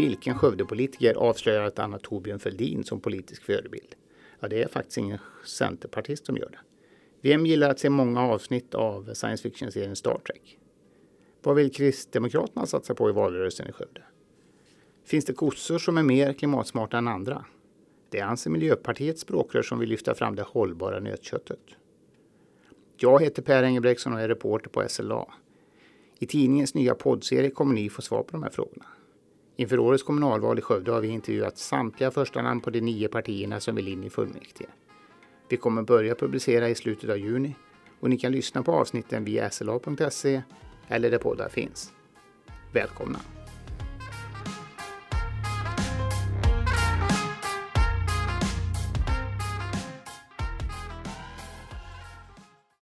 Vilken Skövdepolitiker avslöjar att Anna Torbjörn Fälldin som politisk förebild? Ja, det är faktiskt ingen centerpartist som gör det. Vem gillar att se många avsnitt av science fiction-serien Star Trek? Vad vill Kristdemokraterna satsa på i valrörelsen i Skövde? Finns det kossor som är mer klimatsmarta än andra? Det anser Miljöpartiets språkrör som vill lyfta fram det hållbara nötköttet. Jag heter Per Engelbrektsson och är reporter på SLA. I tidningens nya poddserie kommer ni få svar på de här frågorna. Inför årets kommunalval i Skövde har vi intervjuat samtliga första namn på de nio partierna som vill in i fullmäktige. Vi kommer börja publicera i slutet av juni och ni kan lyssna på avsnitten via sla.se eller där poddar finns. Välkomna!